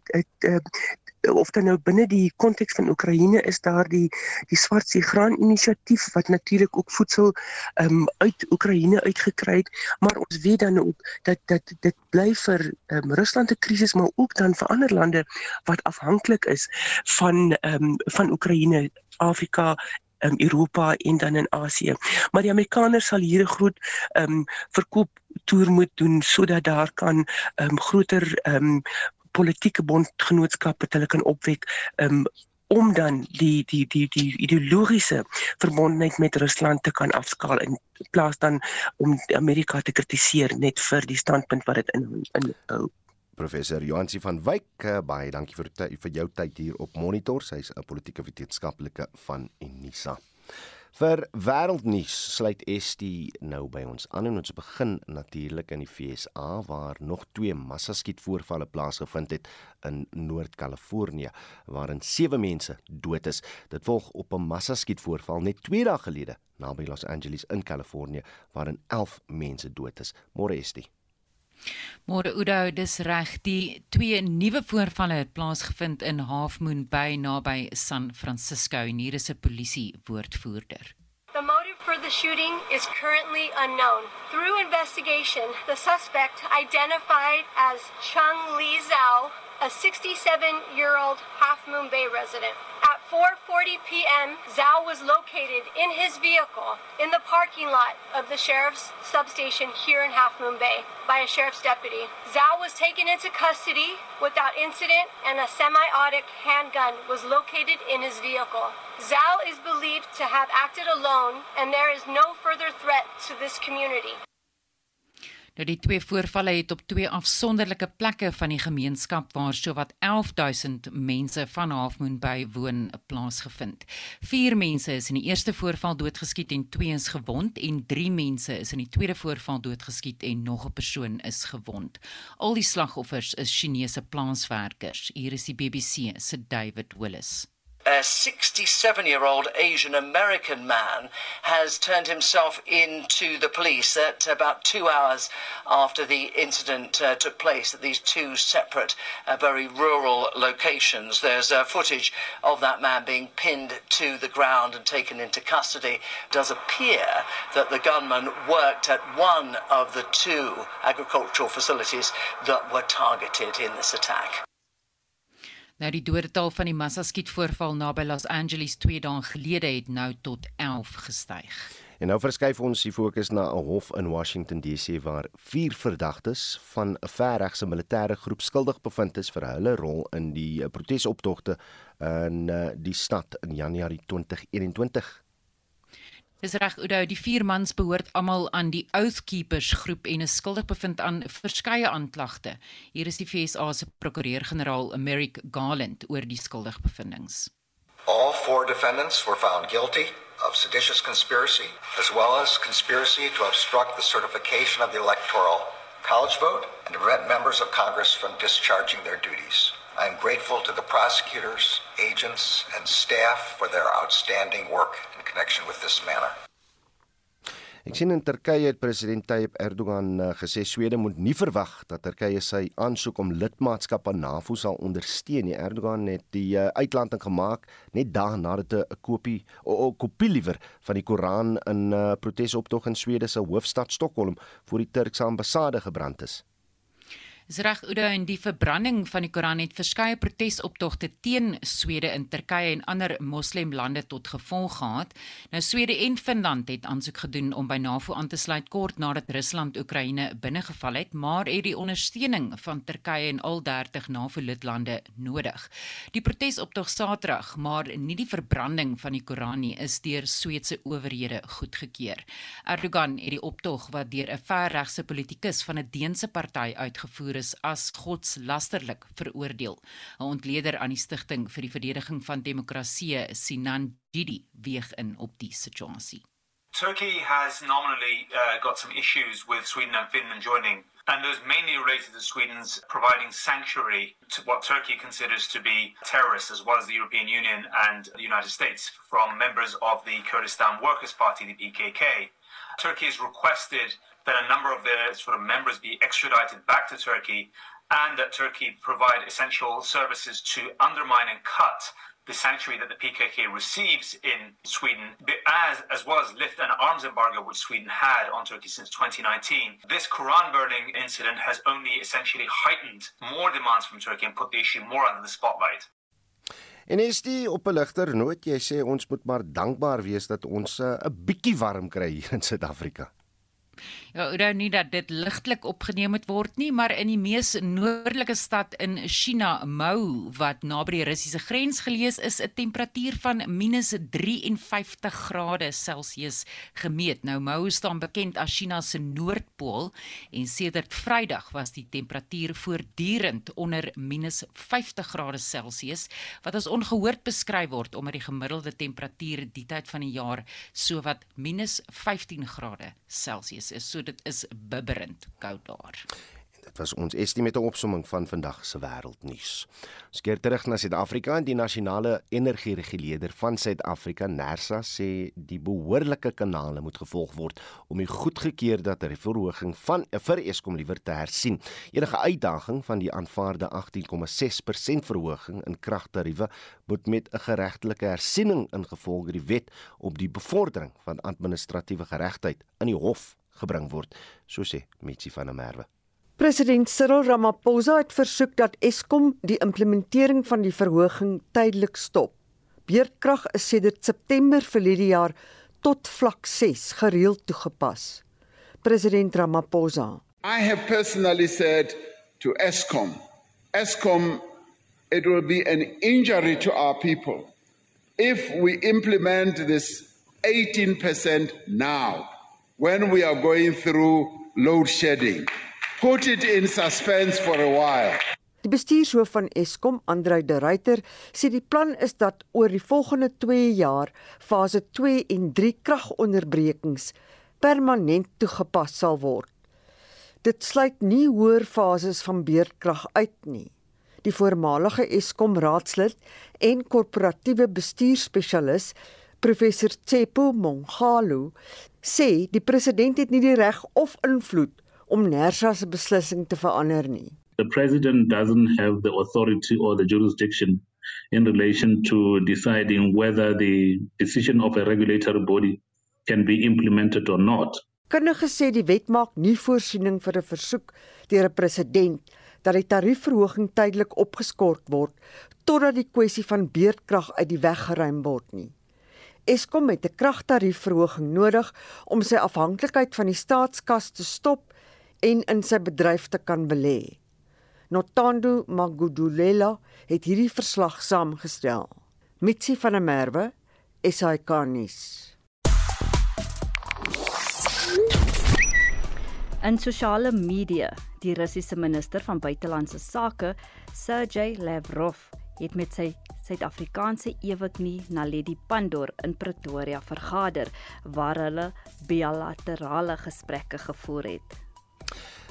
of dan nou binne die konteks van Oekraïne is daar die die swart see graan inisiatief wat natuurlik ook voedsel um, uit Oekraïne uitgekry het maar ons weet dan ook dat dat dit bly vir um, Rusland 'n krisis maar ook dan vir ander lande wat afhanklik is van um, van Oekraïne Afrika um, Europa en dan in Asië. Maar die Amerikaners sal hier 'n groot ehm um, verkoop toer moet doen sodat daar kan ehm um, groter ehm um, politieke bondgenootskappe hulle kan opwek ehm um, om dan die die die die ideologiese verbondenheid met Rusland te kan afskaal in plaas dan om Amerika te kritiseer net vir die standpunt wat dit in in hou. Professor Johansi van Wyk, eh, baie dankie vir vir jou tyd hier op Monitor. Sy's 'n politieke wetenskaplike van Unisa. Vir wêreldnuus sluit Estie nou by ons aan en ons begin natuurlik in die FSA waar nog twee massaskietvoorvalle plaasgevind het in Noord-Kalifornië waarin sewe mense dood is. Dit volg op 'n massaskietvoorval net 2 dae gelede naby Los Angeles in Kalifornië waarin 11 mense dood is. Môre Estie Môre Udo, dis reg. Die twee nuwe voorvalle het plaasgevind in Half Moon Bay naby San Francisco en hier is 'n polisie woordvoerder. The motive for the shooting is currently unknown. Through investigation, the suspect identified as Chung Li Zhao, a 67-year-old Half Moon Bay resident. 4:40 p.m., Zhao was located in his vehicle in the parking lot of the sheriff's substation here in Half Moon Bay by a sheriff's deputy. Zhao was taken into custody without incident and a semi-automatic handgun was located in his vehicle. Zhao is believed to have acted alone and there is no further threat to this community. Nou die twee voorvalle het op twee afsonderlike plekke van die gemeenskap waar sowat 11000 mense van Halfmoon Bay woon plaasgevind. 4 mense is in die eerste voorval doodgeskiet en 2 is gewond en 3 mense is in die tweede voorval doodgeskiet en nog 'n persoon is gewond. Al die slagoffers is Chinese plaaswerkers. Hier is die BBC se David Willis. A 67 year old Asian American man has turned himself in to the police at about two hours after the incident uh, took place at these two separate, uh, very rural locations. There's uh, footage of that man being pinned to the ground and taken into custody. It does appear that the gunman worked at one of the two agricultural facilities that were targeted in this attack. Nou die dodetal van die massaskietvoorval naby Los Angeles 2 dae gelede het nou tot 11 gestyg. En nou verskuif ons die fokus na 'n hof in Washington DC waar vier verdagtes van 'n verregse militêre groep skuldig bevind is vir hulle rol in die protesoptogte in eh, die stad in Januarie 2021. Dis reg Oudo, die vier mans behoort almal aan die Oath Keepers groep en is skuldig bevind aan verskeie aanklagte. Hier is die FSA se prokureur-generaal, Merrick Garland, oor die skuldigbevindings. All four defendants were found guilty of seditious conspiracy as well as conspiracy to obstruct the certification of the electoral college vote and to prevent members of Congress from discharging their duties. I am grateful to the prosecutors, agents, and staff for their outstanding work in connection with this matter. Ek sien in Turkye het president Tayyip Erdogan uh, gesê Swede moet nie verwag dat Turkye sy aansoek om lidmaatskap aan NAVO sal ondersteun nie. Erdogan het die uh, uitlanding gemaak net dae nadat 'n kopie 'n kopie liewer van die Koran in 'n uh, protesoptog in Swede se hoofstad Stockholm voor die Turkse ambassade gebrand is. Dis reg Oudo en die verbranding van die Koran het verskeie protesoptogte teen Swede in Turkye en ander moslemlande tot gevolg gehad. Nou Swede en Finland het aansoek gedoen om by NAVO aan te sluit kort nadat Rusland Oekraïne binnegeval het, maar het die ondersteuning van Turkye en al 30 NAVO-lidlande nodig. Die protesoptog Saterdag, maar nie die verbranding van die Koran nie, is deur Sweedse owerhede goedgekeur. Erdogan het die optog wat deur 'n verregse politikus van 'n Deense party uitgevoer is as godslasterlik veroordeel. 'n Ontleder aan die vir die verdediging van demokrasie, Sinan weeg in op die situasie. Turkey has nominally uh, got some issues with Sweden and Finland joining, and those mainly related to Sweden's providing sanctuary to what Turkey considers to be terrorists, as well as the European Union and the United States, from members of the Kurdistan Workers' Party, the PKK. Turkey has requested that a number of their sort of members be extradited back to Turkey and that Turkey provide essential services to undermine and cut the sanctuary that the PKK receives in Sweden, as, as well as lift an arms embargo which Sweden had on Turkey since 2019. This Quran burning incident has only essentially heightened more demands from Turkey and put the issue more under the spotlight. En is die op 'n ligter noot jy sê ons moet maar dankbaar wees dat ons eh, 'n uh, bietjie warm kry hier in Suid-Afrika. Ja, ou nie dat dit ligtelik opgeneem moet word nie, maar in die mees noordelike stad in China, Mou, wat naby die Russiese grens gelees is, 'n temperatuur van -53 grade Celsius gemeet. Nou Mou staan bekend as China se noordpool en sedert Vrydag was die temperatuur voortdurend onder -50 grade Celsius, wat as ongehoord beskryf word omdat die gemiddelde temperatuur die tyd van die jaar sowat -15 grade Celsius is. So dit is bibberend koud daar. Dit was ons estimate met 'n opsomming van vandag se wêreldnuus. Ons keer terug na Suid-Afrika en die nasionale energiereguleerder van Suid-Afrika, NERSA, sê die behoorlike kanale moet gevolg word om die goedgekeurde tarieverhoging van vir Eskom liewer te hersien. Enige uitdaging van die aanvaarde 18,6% verhoging in kragtariewe moet met 'n geregtelike hersiening ingevolge die wet op die bevordering van administratiewe geregtigheid in die hof gebring word, so sê Mitsi van der Merwe. President Cyril Ramaphosa het versoek dat Eskom die implementering van die verhoging tydelik stop. Beerdkrag is sedert September verlede jaar tot vlak 6 gereeld toegepas. President Ramaphosa. I have personally said to Eskom, Eskom it will be an injury to our people if we implement this 18% now when we are going through load shedding. Put it in suspense for a while. Die bestuurshoof van Eskom, Andreu de Ruyter, sê die plan is dat oor die volgende 2 jaar fase 2 en 3 kragonderbrekings permanent toegepas sal word. Dit sluit nie hoër fases van beerdkrag uit nie. Die voormalige Eskom raadslid en korporatiewe bestuurspesialis professor Tsepo Mongalo sê die president het nie die reg of invloed om NERSA se beslissing te verander nie. The president doesn't have the authority or the jurisdiction in relation to deciding whether the decision of a regulatory body can be implemented or not. Kundige sê die wet maak nie voorsiening vir 'n versoek deur 'n president dat die tariefverhoging tydelik opgeskort word totdat die kwessie van beerdkrag uit die weg geruim word nie. Eskom het 'n kragtariefverhoging nodig om sy afhanklikheid van die staatskas te stop en in sy bedryf te kan belê. Notando Magudulela het hierdie verslag saamgestel. Mitsi van der Merwe, SAK-nuus. In sosiale media, die Russiese minister van buitelandse sake, Sergey Lavrov, het met sy Suid-Afrikaanse eweknie Naledi Pandor in Pretoria vergader waar hulle bilaterale gesprekke gevoer het.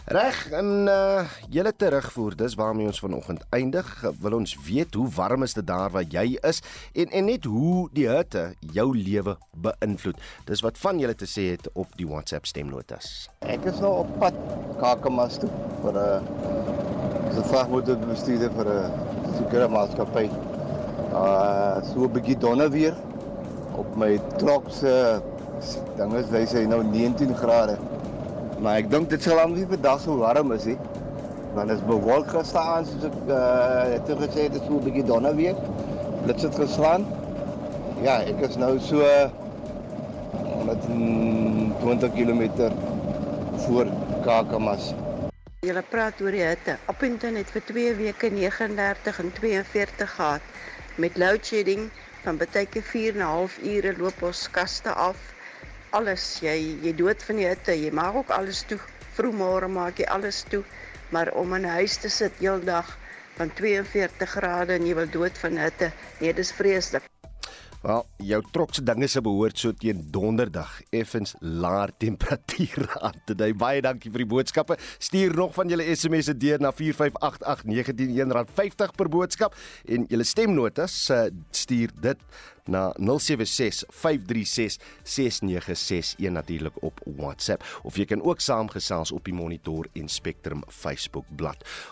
Reg en uh julle terugvoer dis waarmee ons vanoggend eindig wil ons weet hoe warm is dit daar waar jy is en en net hoe die hitte jou lewe beïnvloed dis wat van julle te sê het op die WhatsApp stemnotas Ek is nou op pad Kakamas toe vir 'n uh, so vragmotor bestuurder vir 'n uh, sekere maatskappy uh so 'n bietjie donne weer op my trok se ding is hy sê nou 19 grade Maar ek dink dit sal aan wie vandag so warm is, hè. Dan is bewolk gestaan soos ek uh, het gesê dit is so 'n bietjie donker weer. Dit het geslaan. Ja, ek is nou so met 20 km voor Kakamas. Julle praat oor die hitte. Appington het vir 2 weke 39 en 42 gehad met load shedding van baie keer 4 en 'n half ure loop ons kaste af. Alles, jy jy dood van die hitte. Jy maak ook alles toe. Vroegmôre maak jy alles toe, maar om in 'n huis te sit heeldag van 42 grade en jy wil dood van hitte, nee, dis vreeslik. Wel, jou trok se dinge se behoort so teen donderdag effens laer [LAUGHS] temperature aan te dui. Baie dankie vir die boodskappe. Stuur nog van julle SMS'e deur na 4588191 R50 per boodskap en julle stemnotas stuur dit na 0765366961 natuurlik op WhatsApp of jy kan ook saamgesels op die Monitor en Spectrum Facebook bladsy.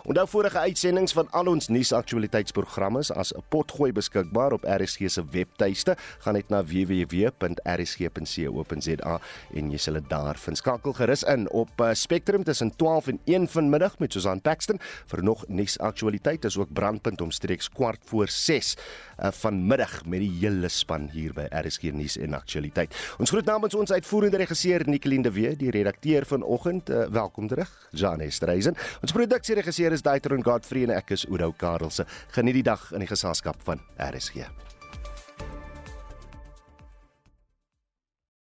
Onthou vorige uitsendings van al ons nuusaktualiteitsprogramme as 'n potgooi beskikbaar op RSG se webtuiste. Gaan net na www.rsg.co.za en jy sal dit daar vind. Skakel gerus in op uh, Spectrum tussen 12 en 1 vanmiddag met Susan Paxton vir nog nuusaktualiteit is ook brandpunt omstreeks kwart voor 6 uh, vanmiddag met die hele span hier by RSG nuus en aktualiteit. Ons groet namens ons uitvoerende regisseur Nicoline de Wee, die redakteur vanoggend. Uh, welkom terug, Jane Streisen. Ons produksieregisseur is Daitron Godfrey en ek is Oudo Karelse. Geniet die dag in die geselskap van RSG.